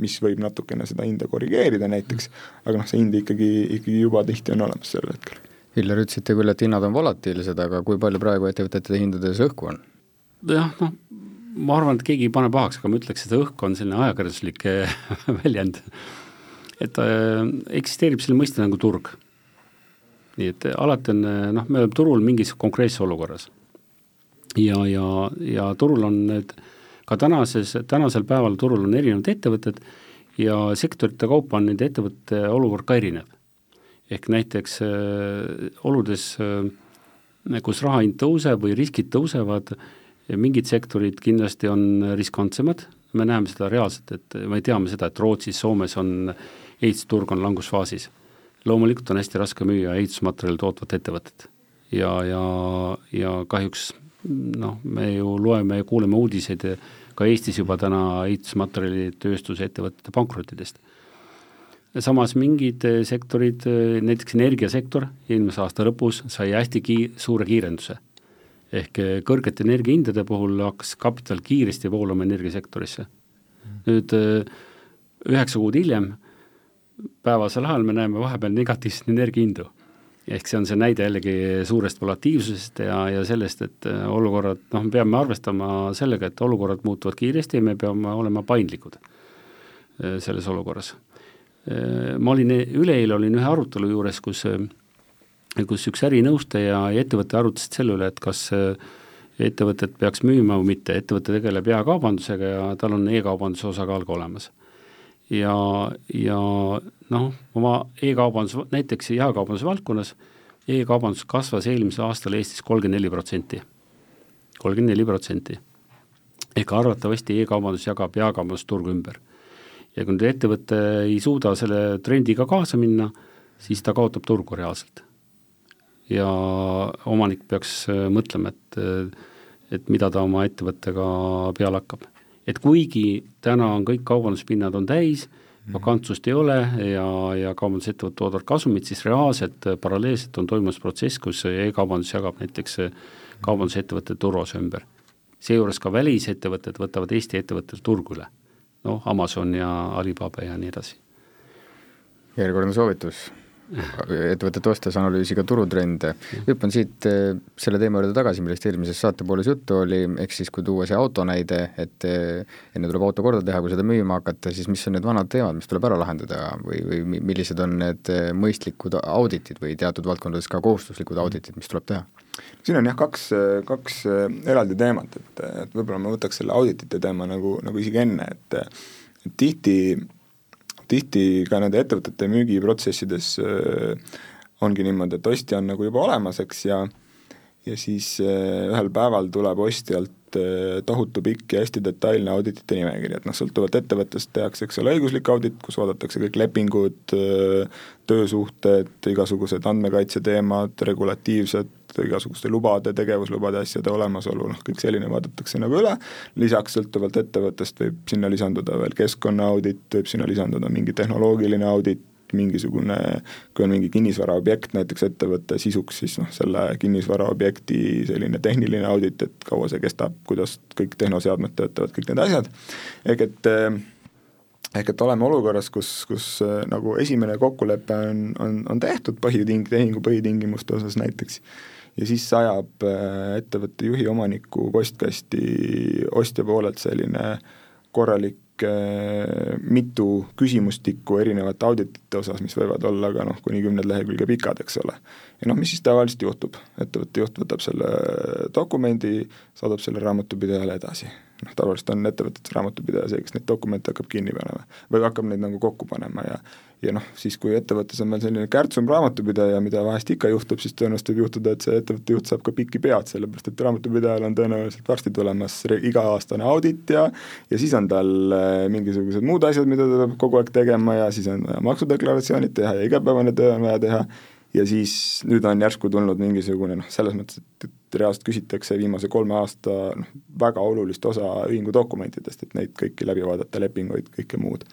mis võib natukene seda hinda korrigeerida näiteks, aga noh, see hind ikkagi, ikkagi juba tihti on olemas sel hetkel. Hillar, ütlesite küll, et hinnad on volatiilsed, aga kui palju praegu ettevõtete hindades õhku on? jah, noh, ma arvan, et keegi ei pane pahaks, aga ma ütleks, et õhk on selline ajakirjanduslik väljend. et äh, eksisteerib selline mõiste nagu turg nii et alati on noh, me oleme turul mingis konkreetses olukorras. ja, ja, ja turul on need, ka tänases, tänasel päeval turul on erinevad ettevõtted ja sektorite kaupa on nende ettevõtete olukord ka erinev. ehk näiteks äh, oludes äh,, kus raha hind tõuseb või riskid tõusevad, mingid sektorid kindlasti on riskantsemad, me näeme seda reaalselt, et me teame seda, et Rootsis, Soomes on ehitusturg on langusfaasis loomulikult on hästi raske müüa ehitusmaterjali tootvat ettevõtet. ja, ja, ja kahjuks noh, me ju loeme ja kuuleme uudiseid ka Eestis juba täna ehitusmaterjalitööstuse ettevõtete pankrottidest. samas mingid sektorid, näiteks energiasektor eelmise aasta lõpus sai hästi kii-, suure kiirenduse. ehk kõrgete energiahindade puhul hakkas kapital kiiresti voolama energiasektorisse. nüüd üheksa kuud hiljem, päevasel ajal me näeme vahepeal negatiivseid energiahindu. Ehk see on see näide jällegi suurest volatiivsusest ja, ja sellest, et äh, olukorrad, noh, me peame arvestama sellega, et olukorrad muutuvad kiiresti ja me peame olema paindlikud äh, selles olukorras. Äh, ma olin, üleeile olin ühe arutelu juures, kus, kus üks ärinõustaja ja ettevõte arutasid selle üle, et kas ettevõtet peaks müüma või mitte, ettevõte tegeleb jaekaubandusega ja tal on e-kaubanduse osakaal ka olemas ja, ja noh, oma e-kaubandus, näiteks jaekaubanduse valdkonnas, e-kaubandus kasvas eelmisel aastal Eestis kolmkümmend neli protsenti, kolmkümmend neli protsenti. ehk arvatavasti e-kaubandus jagab jaekaubandusturgu ümber. ja kui nüüd ettevõte ei suuda selle trendiga kaasa minna, siis ta kaotab turgu reaalselt. ja omanik peaks mõtlema, et et mida ta oma ettevõttega peale hakkab et kuigi täna on kõik kaubanduspinnad on täis, mhm. vakantsust ei ole ja, ja kaubandusettevõtted toodavad kasumit, siis reaalselt äh, paralleelselt on toimumas protsess, kus e-kaubandus jagab näiteks äh, kaubandusettevõtete turuosa ümber. seejuures ka välisettevõtted võtavad Eesti ettevõttel turgu üle, noh, Amazon ja Alibaba ja nii edasi. järjekordne soovitus ettevõtete ostes analüüsiga turutrende. hüppan siit eh, selle teema juurde tagasi, millest eelmises saatepooles juttu oli, ehk siis kui tuua see auto näide, et eh, enne tuleb auto korda teha, kui seda müüma hakata, siis mis on need vanad teemad, mis tuleb ära lahendada või, või millised on need eh, mõistlikud auditid või teatud valdkondades ka kohustuslikud auditid, mis tuleb teha? siin on jah, kaks, kaks eraldi teemat, et, et võib-olla ma võtaks selle auditite teema nagu, nagu isegi enne, et et tihti tihti ka nende ettevõtete müügiprotsessides äh, ongi niimoodi, et ostja on nagu juba olemas, eks, ja ja siis äh, ühel päeval tuleb ostjalt tohutu pikk ja hästi detailne auditite nimekiri, et noh, sõltuvalt ettevõttest tehakse, eks ole, õiguslik audit, kus vaadatakse kõik lepingud, töösuhted, igasugused andmekaitse teemad, regulatiivsed igasuguste lubade, tegevuslubade asjade olemasolu, noh kõik selline vaadatakse nagu üle, lisaks sõltuvalt ettevõttest võib sinna lisanduda veel keskkonnaaudit, võib sinna lisanduda mingi tehnoloogiline audit, mingisugune, kui on mingi kinnisvaraobjekt näiteks ettevõtte sisuks, siis noh, selle kinnisvaraobjekti selline tehniline audit, et kaua see kestab, kuidas kõik tehnoseadmed töötavad, kõik need asjad, ehk et ehk et oleme olukorras, kus, kus nagu esimene kokkulepe on, on, on tehtud põhiting-, tehingu põhitingimuste osas näiteks, ja siis sajab äh, ettevõtte juhi omaniku postkasti ostja poolelt selline korralik mitu küsimustikku erinevate auditite osas, mis võivad olla ka noh, kuni kümned lehekülge pikad, eks ole. ja noh, mis siis tavaliselt juhtub, ettevõtte juht võtab selle dokumendi, saadab selle raamatupidajale edasi noh, tavaliselt on ettevõtetes raamatupidaja see, kes neid dokumente hakkab kinni panema või hakkab neid nagu kokku panema ja ja noh, siis kui ettevõttes on veel selline kärtsum raamatupidaja, mida vahest ikka juhtub, siis tõenäoliselt võib juhtuda, et see ettevõtte juht saab ka pikki pead, sellepärast et raamatupidajal on tõenäoliselt varsti tulemas iga-aastane audit ja ja siis on tal äh, mingisugused muud asjad, mida ta peab kogu aeg tegema ja siis on vaja maksudeklaratsioonid teha ja igapäevane töö on vaja teha ja siis nüüd on järsku tulnud mingisugune noh, selles mõttes, et, et reaalselt küsitakse viimase kolme aasta noh, väga olulist osa ühingu dokumentidest, et neid kõiki läbi vaadata, lepinguid, kõike muud.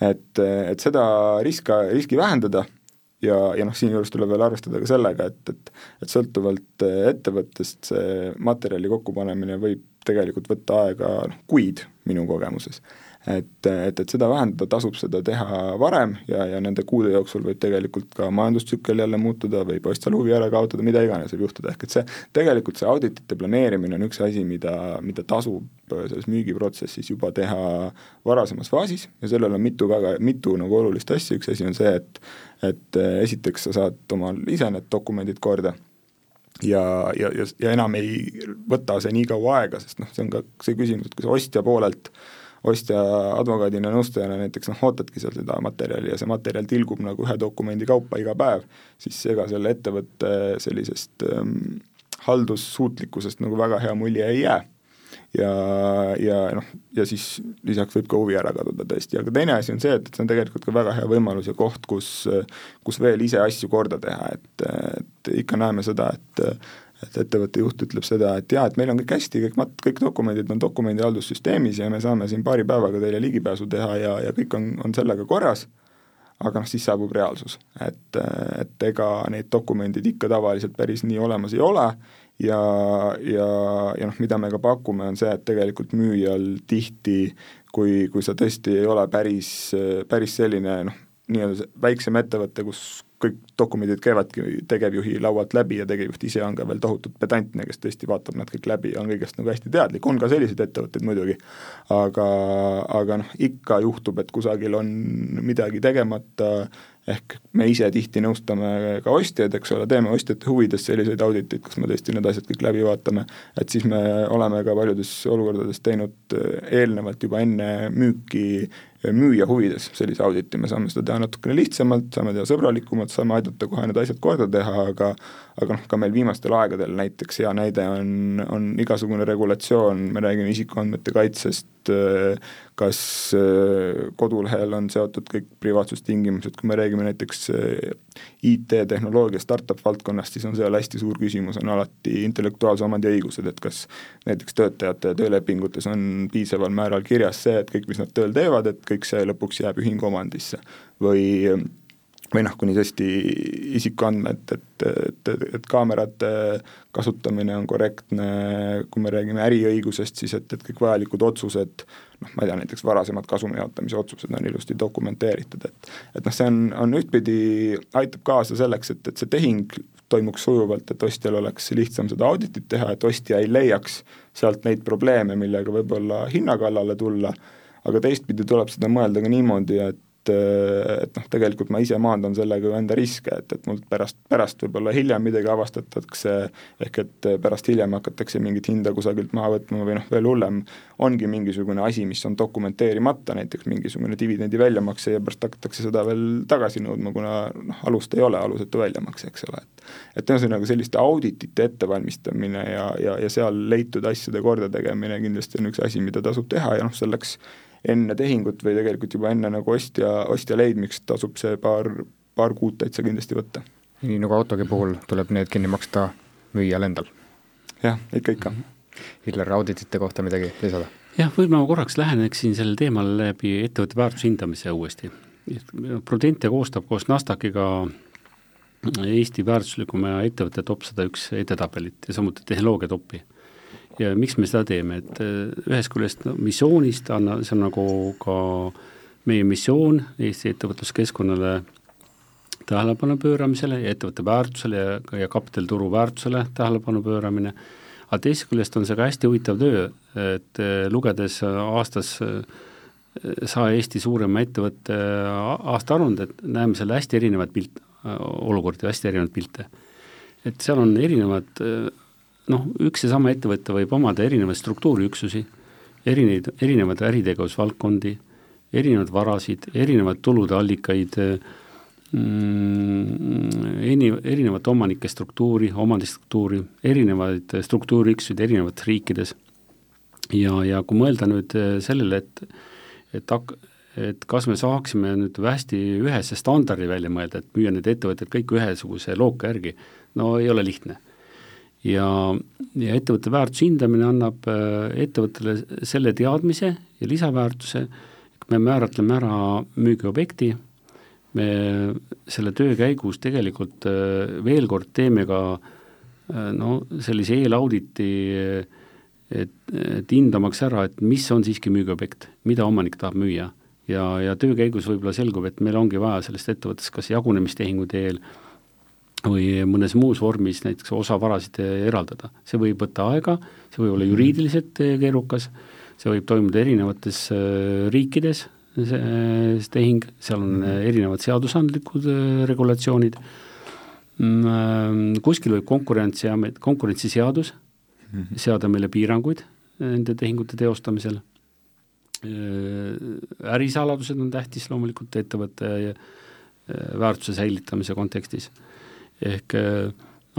et, et seda riska, riski vähendada ja, ja noh, siinjuures tuleb veel arvestada ka sellega, et, et et sõltuvalt ettevõttest see materjali kokkupanemine võib tegelikult võtta aega noh, kuid minu kogemuses et, et, et seda vähendada, tasub seda teha varem ja, ja nende kuude jooksul võib tegelikult ka majandustsükkel jälle muutuda, võib ostjal huvi ära kaotada, mida iganes võib juhtuda, ehk et see, tegelikult see auditite planeerimine on üks asi, mida, mida tasub selles müügiprotsessis juba teha varasemas faasis ja sellel on mitu väga, mitu nagu olulist asja, üks asi on see, et et esiteks sa saad omal ise need dokumendid korda ja, ja, ja, ja enam ei võta see nii kaua aega, sest noh, see on ka see küsimus, et kui sa ostja poolelt äh, ostja advokaadina, nõustajana näiteks noh, ootadki seal seda materjali ja see materjal tilgub nagu ühe dokumendi kaupa iga päev, siis ega selle ettevõtte sellisest ähm, haldussuutlikkusest nagu väga hea mulje ei jää. ja, ja noh, ja siis lisaks võib ka huvi ära kaduda tõesti, aga teine asi on see, et, et see on tegelikult ka väga hea võimalus ja koht, kus, kus veel ise asju korda teha, et, et ikka näeme seda, et et ettevõtte juht ütleb seda, et jaa, et meil on kõik hästi, kõik mat-, kõik dokumendid on dokumendihaldussüsteemis ja me saame siin paari päevaga teile ligipääsu teha ja, ja kõik on, on sellega korras, aga noh, siis saabub reaalsus, et, et ega need dokumendid ikka tavaliselt päris nii olemas ei ole ja, ja, ja noh, mida me ka pakume, on see, et tegelikult müüjal tihti, kui, kui sa tõesti ei ole päris, päris selline noh, nii-öelda väiksem ettevõte, kus kõik dokumendid käivadki tegevjuhi laualt läbi ja tegevjuht ise on ka veel tohutult pedantne, kes tõesti vaatab nad kõik läbi ja on kõigest nagu hästi teadlik, on ka selliseid ettevõtteid muidugi, aga, aga noh, ikka juhtub, et kusagil on midagi tegemata, ehk me ise tihti nõustame ka ostjaid, eks ole, teeme ostjate huvides selliseid auditeid, kus me tõesti need asjad kõik läbi vaatame, et siis me oleme ka paljudes olukordades teinud eelnevalt juba enne müüki müüja huvides sellise auditi, me saame seda teha natukene lihtsamalt, saame teha sõbralikumalt, saame aidata kohe need asjad korda teha, aga aga noh, ka meil viimastel aegadel näiteks hea näide on, on igasugune regulatsioon, me räägime isikuandmete kaitsest, kas kodulehel on seotud kõik privaatsustingimused, kui me räägime näiteks IT-tehnoloogia startup valdkonnast, siis on seal hästi suur küsimus, on alati intellektuaalse omandi õigused, et kas näiteks töötajate töölepingutes on piisaval määral kirjas see, et kõik, mis nad tööl teevad, et kõik see lõpuks jääb ühingu omandisse või või noh, kuni tõesti isikuandmed, et, et, et kaamerate kasutamine on korrektne, kui me räägime äriõigusest, siis et, et kõik vajalikud otsused, noh, ma ei tea, näiteks varasemad kasumi jaotamise otsused on ilusti dokumenteeritud, et et noh, see on, on ühtpidi, aitab kaasa selleks, et, et see tehing toimuks sujuvalt, et ostjal oleks lihtsam seda auditit teha, et ostja ei leiaks sealt neid probleeme, millega võib-olla hinna kallale tulla, aga teistpidi tuleb seda mõelda ka niimoodi, et et, et noh, tegelikult ma ise maandan sellega ju enda riske, et, et mul pärast, pärast võib-olla hiljem midagi avastatakse, ehk et pärast hiljem hakatakse mingit hinda kusagilt maha võtma või noh, veel hullem, ongi mingisugune asi, mis on dokumenteerimata, näiteks mingisugune dividendi väljamakse ja pärast hakatakse seda veel tagasi nõudma, kuna noh, alust ei ole, alusetu väljamakse, eks ole, et et ühesõnaga selliste auditite ettevalmistamine ja, ja, ja seal leitud asjade kordategemine kindlasti on üks asi, mida tasub teha ja noh, selleks enne tehingut või tegelikult juba enne nagu ostja, ostja leidmist tasub see paar, paar kuud täitsa kindlasti võtta. nii nagu autogi puhul tuleb need kinni maksta müüjal endal? jah, ikka, ikka. Hillar, auditite kohta midagi lisada? jah, võib-olla ma korraks läheneksin sellele teemale läbi ettevõtte väärtuse hindamise uuesti. Prudente koostab koos Nasdaqiga Eesti väärtuslikuma ettevõtte top sada üks edetabelit ja samuti tehnoloogia topi ja miks me seda teeme, et äh, ühest küljest no, missioonist anna, see on nagu ka meie missioon Eesti ettevõtluskeskkonnale tähelepanu pööramisele ja ettevõtte väärtusele ja, ja kapitalturu väärtusele tähelepanu pööramine, aga teisest küljest on see ka hästi huvitav töö, et äh, lugedes aastas äh, saja Eesti suurema ettevõtte aastaaruanded, näeme seal hästi erinevaid pilt-, olukordi, hästi erinevaid pilte. et seal on erinevad noh, üks ja sama ettevõte võib omada erinevaid struktuuriüksusi, erinevaid, erinevaid äritegevusvaldkondi, erinevaid varasid, erinevaid tulude allikaid mm,, eri, erinevat omanike struktuuri, omandistruktuuri, erinevaid struktuuriüksuseid erinevates riikides. ja, ja kui mõelda nüüd sellele, et, et hak-, et kas me saaksime nüüd hästi ühese standardi välja mõelda, et müüa need ettevõtted kõik ühesuguse looka järgi, no ei ole lihtne ja, ja ettevõtte väärtuse hindamine annab äh, ettevõttele selle teadmise ja lisaväärtuse, me määratleme ära müügiobjekti, me selle töö käigus tegelikult äh, veel kord teeme ka äh, no sellise eelauditi, et, et hindamaks ära, et mis on siiski müügiobjekt, mida omanik tahab müüa. ja, ja töö käigus võib-olla selgub, et meil ongi vaja sellest ettevõttest kas jagunemistehingu teel äh, või mõnes muus vormis näiteks osa varasid eraldada. see võib võtta aega, see võib olla juriidiliselt keerukas, see võib toimuda erinevates äh, riikides, see tehing, seal on äh, erinevad seadusandlikud äh, regulatsioonid, mm, kuskil võib Konkurentsiamet, konkurentsiseadus mhm. seada meile piiranguid nende tehingute teostamisel, ärisaladused on tähtis loomulikult ettevõtte väärtuse säilitamise kontekstis ehk äh,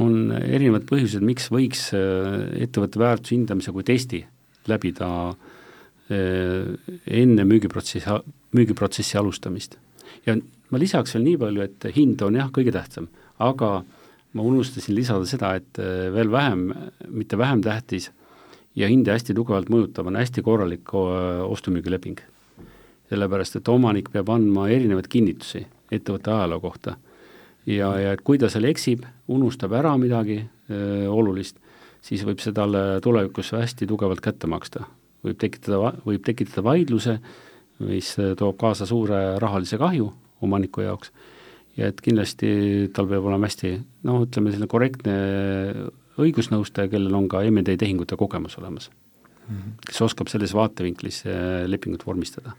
on erinevad põhjused, miks võiks äh, ettevõtte väärtuse hindamise kui testi läbida äh, enne müügiprotsessi, müügiprotsessi alustamist. ja ma lisaks veel nii palju, et hind on jah, kõige tähtsam, aga ma unustasin lisada seda, et veel vähem, mitte vähem tähtis ja hinde hästi tugevalt mõjutav on hästi korralik ostu-müügileping. sellepärast, et omanik peab andma erinevaid kinnitusi ettevõtte ajaloo kohta. Ja, ja et kui ta seal eksib, unustab ära midagi öö, olulist, siis võib see talle tulevikus hästi tugevalt kätte maksta. võib tekitada, võib tekitada vaidluse, mis toob kaasa suure rahalise kahju omaniku jaoks ja et kindlasti tal peab olema hästi noh, ütleme selline korrektne õigusnõustaja, kellel on ka M&A tehingute kogemus olemas mm, -hmm. kes oskab selles vaatevinklis lepingut vormistada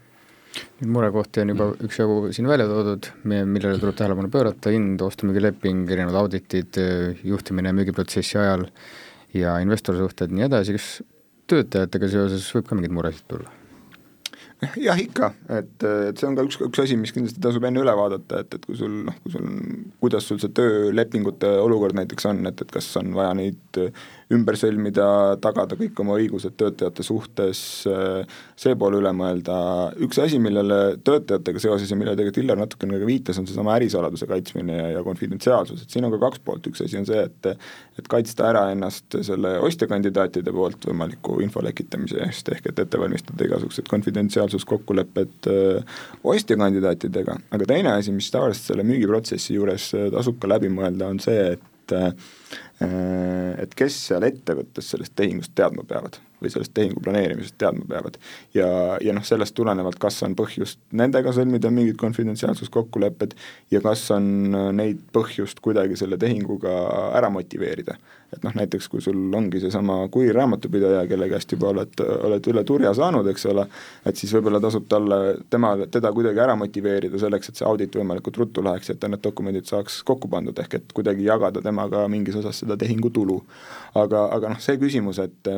Neid murekohti on juba üksjagu siin välja toodud, millele tuleb tähelepanu pöörata, hind, ostu-müügileping, erinevad auditid, juhtimine müügiprotsessi ajal ja investorsuhted, nii edasi, kas töötajatega seoses võib ka mingeid muresid tulla? jah, ikka, et, et see on ka üks, üks asi, mis kindlasti tasub enne üle vaadata, et, et kui sul noh, kui sul kuidas sul see töölepingute olukord näiteks on, et, et kas on vaja neid ümber sõlmida, tagada kõik oma õigused töötajate suhtes, see pool üle mõelda, üks asi, millele töötajatega seoses ja millele tegelikult Illar natukene ka viitas, on seesama ärisaladuse kaitsmine ja, ja konfidentsiaalsus, et siin on ka kaks poolt, üks asi on see, et et kaitsta ära ennast selle ostjakandidaatide poolt võimaliku info lekitamise eest, ehk et ette valmistada igasugused konfidentsiaalsuskokkulepped ostjakandidaatidega, aga teine asi, mis tavaliselt selle müügiprotsessi juures tasub ka läbi mõelda, on see, et Äh, et kes seal ettevõttes sellest tehingust teadma peavad või sellest tehingu planeerimisest teadma peavad. ja, ja noh, sellest tulenevalt, kas on põhjust nendega sõlmida mingid konfidentsiaalsuskokkulepped ja kas on äh, neid põhjust kuidagi selle tehinguga ära motiveerida. et noh, näiteks kui sul ongi seesama kuir raamatupidaja, kelle käest juba oled, oled üle turja saanud, eks ole, et siis võib-olla tasub talle, tema, teda kuidagi ära motiveerida selleks, et see audit võimalikult ruttu läheks et ta need dokumendid saaks kokku pandud, ehk et kuidagi jagada temaga mingis osas seda tehingutulu. aga, aga noh, see küsimus, et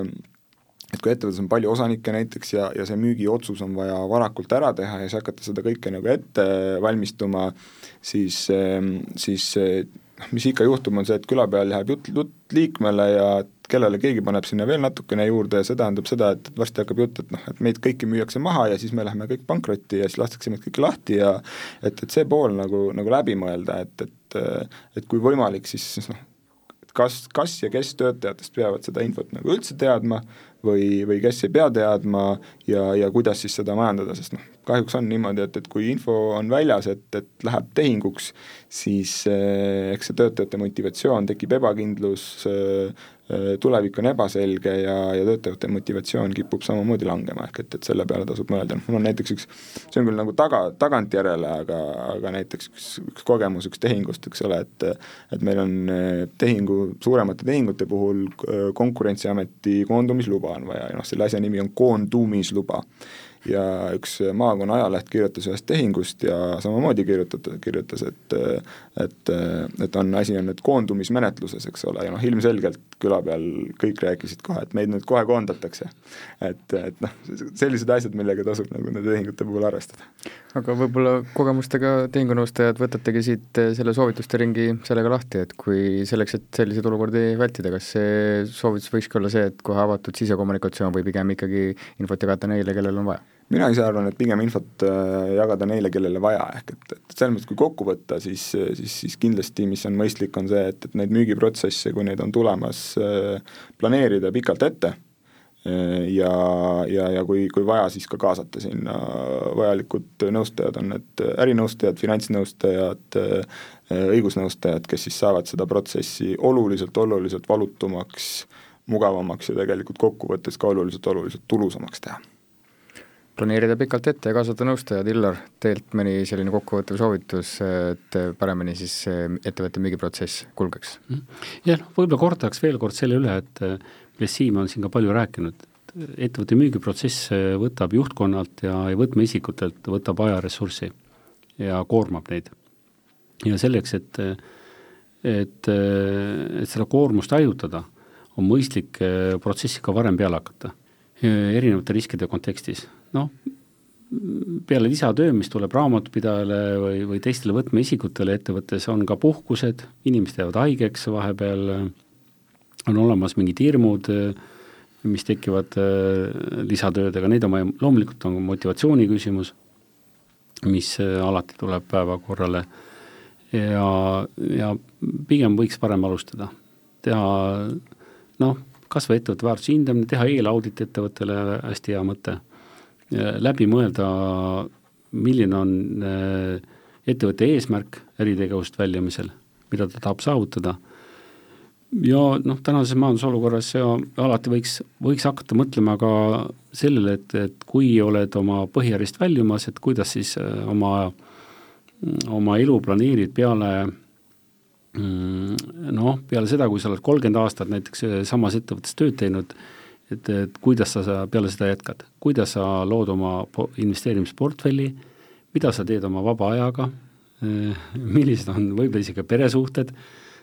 et kui ettevõttes on palju osanikke näiteks ja, ja see müügiotsus on vaja varakult ära teha ja siis hakata seda kõike nagu ette valmistuma, siis, siis noh, mis ikka juhtub, on see, et küla peal läheb jutt, jutt liikmele ja kellele keegi paneb sinna veel natukene juurde ja see tähendab seda, et varsti hakkab jutt, et noh, et meid kõiki müüakse maha ja siis me läheme kõik pankrotti ja siis lastakse meid kõiki lahti ja et, et see pool nagu, nagu läbi mõelda, et, et et kui võimalik, siis noh, kas, kas ja kes töötajatest peavad seda infot nagu üldse teadma või, või kes ei pea teadma ja, ja kuidas siis seda majandada, sest noh, kahjuks on niimoodi, et, et kui info on väljas, et, et läheb tehinguks, siis eh, eks see töötajate motivatsioon, tekib ebakindlus eh,, tulevik on ebaselge ja, ja töötajate motivatsioon kipub samamoodi langema, ehk et, et selle peale tasub mõelda, noh mul on näiteks üks, see on küll nagu taga, tagantjärele, aga, aga näiteks üks, üks kogemus üks tehingust, eks ole, et et meil on äh, tehingu, suuremate tehingute puhul äh, Konkurentsiameti koondumisluba on vaja ja noh, selle asja nimi on koondumisluba ja üks maakonna ajaleht kirjutas ühest tehingust ja samamoodi kirjutada, kirjutas, et et, et on, asi on nüüd koondumismenetluses, eks ole, ja noh, ilmselgelt küla peal kõik rääkisid kohe, et meid nüüd kohe koondatakse. et, et noh, sellised asjad, millega tasub nagu nende tehingute puhul arvestada. aga võib-olla kogemustega tehingunõustajad võtategi siit selle soovituste ringi sellega lahti, et kui selleks, et selliseid olukordi vältida, kas see soovitus võikski olla see, et kohe avatud sisekommunikatsioon või pigem ikkagi infot jagada neile, kellel on vaja? Mina ise arvan, et pigem infot äh, jagada neile, kellele vaja, ehk et, et selles mõttes, kui kokku võtta, siis, siis, siis kindlasti, mis on mõistlik, on see, et, et neid müügiprotsesse, kui neid on tulemas, äh, planeerida pikalt ette äh, ja, ja, ja kui, kui vaja, siis ka kaasata sinna. Vajalikud nõustajad, on need ärinõustajad, finantsnõustajad, õigusnõustajad, kes siis saavad seda protsessi oluliselt, oluliselt valutumaks, mugavamaks ja tegelikult kokkuvõttes ka oluliselt, oluliselt tulusamaks teha planeerida pikalt ette ja kaasata nõustajad, Illar, teilt mõni selline kokkuvõttev soovitus, et paremini siis ettevõtte müügiprotsess kulgeks? Mhm. jah, noh, võib-olla kordaks veel kord selle üle, et millest Siim on siin ka palju rääkinud, ettevõtte müügiprotsess võtab juhtkonnalt ja, ja võtmeisikutelt, võtab ajaressurssi ja koormab neid. ja selleks, et, et, et seda koormust hajutada, on mõistlik protsessi ka varem peale hakata erinevate riskide kontekstis noh, peale lisatöö, mis tuleb raamatupidajale või, või teistele võtmeisikutele ettevõttes, on ka puhkused, inimesed jäävad haigeks vahepeal, on olemas mingid hirmud, mis tekivad äh, lisatöödega, neid on vaja, loomulikult on motivatsiooni küsimus, mis äh, alati tuleb päevakorrale. Ja, ja pigem võiks varem alustada, teha noh, kas või ettevõtte väärtuse hindamine, teha eelaudit ettevõttele, hästi hea mõte, läbi mõelda, milline on äh, ettevõtte eesmärk äritegevust väljumisel, mida ta tahab saavutada. Ja noh, tänases majandusolukorras ja alati võiks, võiks hakata mõtlema ka sellele, et, et kui oled oma põhiärist väljumas, et kuidas siis äh, oma, oma elu planeerid peale mm, noh, peale seda, kui sa oled kolmkümmend aastat näiteks äh, samas ettevõttes tööd teinud, et, et kuidas sa peale seda jätkad, kuidas sa lood oma investeerimisportfelli, mida sa teed oma vaba ajaga, äh, millised on võib-olla isegi peresuhted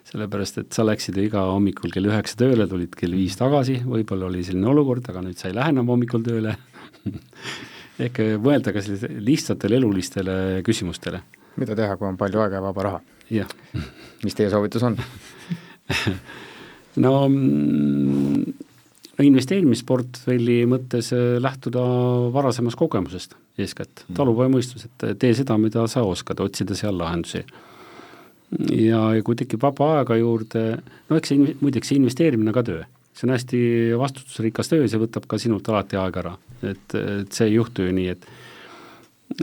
sellepärast et sa läksid ju iga hommikul kell üheksa tööle, tulid kell viis tagasi, võib-olla oli selline olukord, aga nüüd sa ei lähe enam hommikul tööle ehk mõelda ka sellistele lihtsatele elulistele küsimustele. mida teha, kui on palju aega ja vaba raha? jah. mis teie soovitus on no mm, investeerimisportfelli mõttes äh, lähtuda varasemast kogemusest eeskätt, talupojamõistus, et tee seda, mida sa oskad, otsida seal lahendusi. Ja, ja kui tekib vaba aega juurde, no eks see, muideks see investeerimine ka töö, see on hästi vastutusrikas töö, see võtab ka sinult alati aega ära, et, et see ei juhtu ju nii, et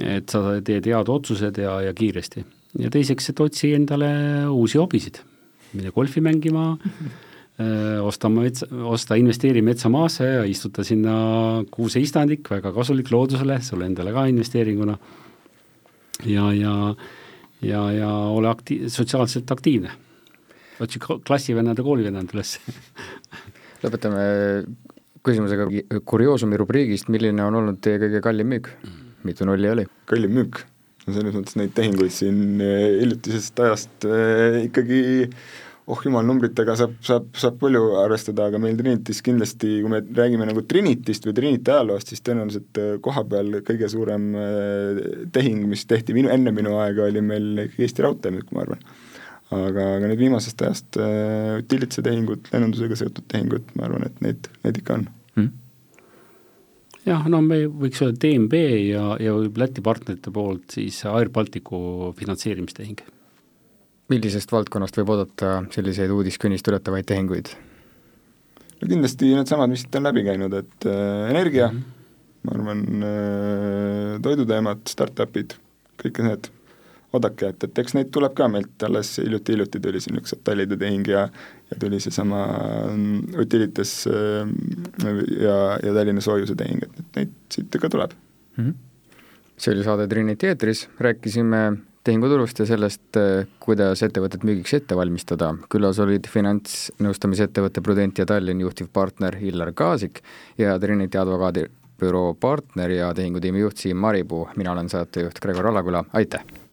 et sa teed head otsused ja, ja kiiresti. ja teiseks, et otsi endale uusi hobisid, mine golfi mängima osta metsa, osta, investeeri metsamaasse ja istuta sinna kuuseistandik, väga kasulik loodusele, sulle endale ka investeeringuna. ja, ja ja, ja ole akti-, sotsiaalselt aktiivne. otsi klassivennad ja koolivennad üles lõpetame küsimusega kurioosumi rubriigist, milline on olnud teie kõige kallim müük? mitu nulli oli? kallim müük? no selles mõttes neid tehinguid siin eh, hiljutisest ajast äh, ikkagi äh, oh jumal, numbritega saab, saab, saab palju arvestada, aga meil Trinitis kindlasti, kui me räägime nagu Trinitist või Trinity ajaloost, siis tõenäoliselt äh, koha peal kõige suurem äh, tehing, mis tehti minu, enne minu aega, oli meil Eesti Raudtee müük, ma arvan. aga, aga nüüd viimasest ajast äh, utilitse tehingud, lennundusega seotud tehingud, ma arvan, et neid, neid ikka on. Hmm? Jah, no me võiks öelda DNB ja, ja Läti partnerite poolt siis Air Balticu finantseerimistehing millisest valdkonnast võib oodata selliseid uudiskünnist ületavaid tehinguid? no kindlasti needsamad, mis siit on läbi käinud, et äh, energia mm, -hmm. ma arvan äh,, toiduteemad, startup'id, kõik need, oodake, et, et eks neid tuleb ka meilt, alles hiljuti-hiljuti tuli siin üks Tallide tehing ja ja tuli seesama mm, Utilitas äh, ja, ja Tallinna soojuse tehing, et, et neid siit ikka tuleb mm. -hmm. see oli saade Trinity eetris, rääkisime tehinguturust ja sellest, eh, kuidas ettevõtet müügiks ette valmistada. külas olid finantsnõustamisettevõtte Prudentia Tallinn juhtivpartner Illar Kaasik ja Trinity advokaadibüroo partner ja tehingutiimi juht Siim Maripuu, mina olen saatejuht Gregor Alaküla, aitäh!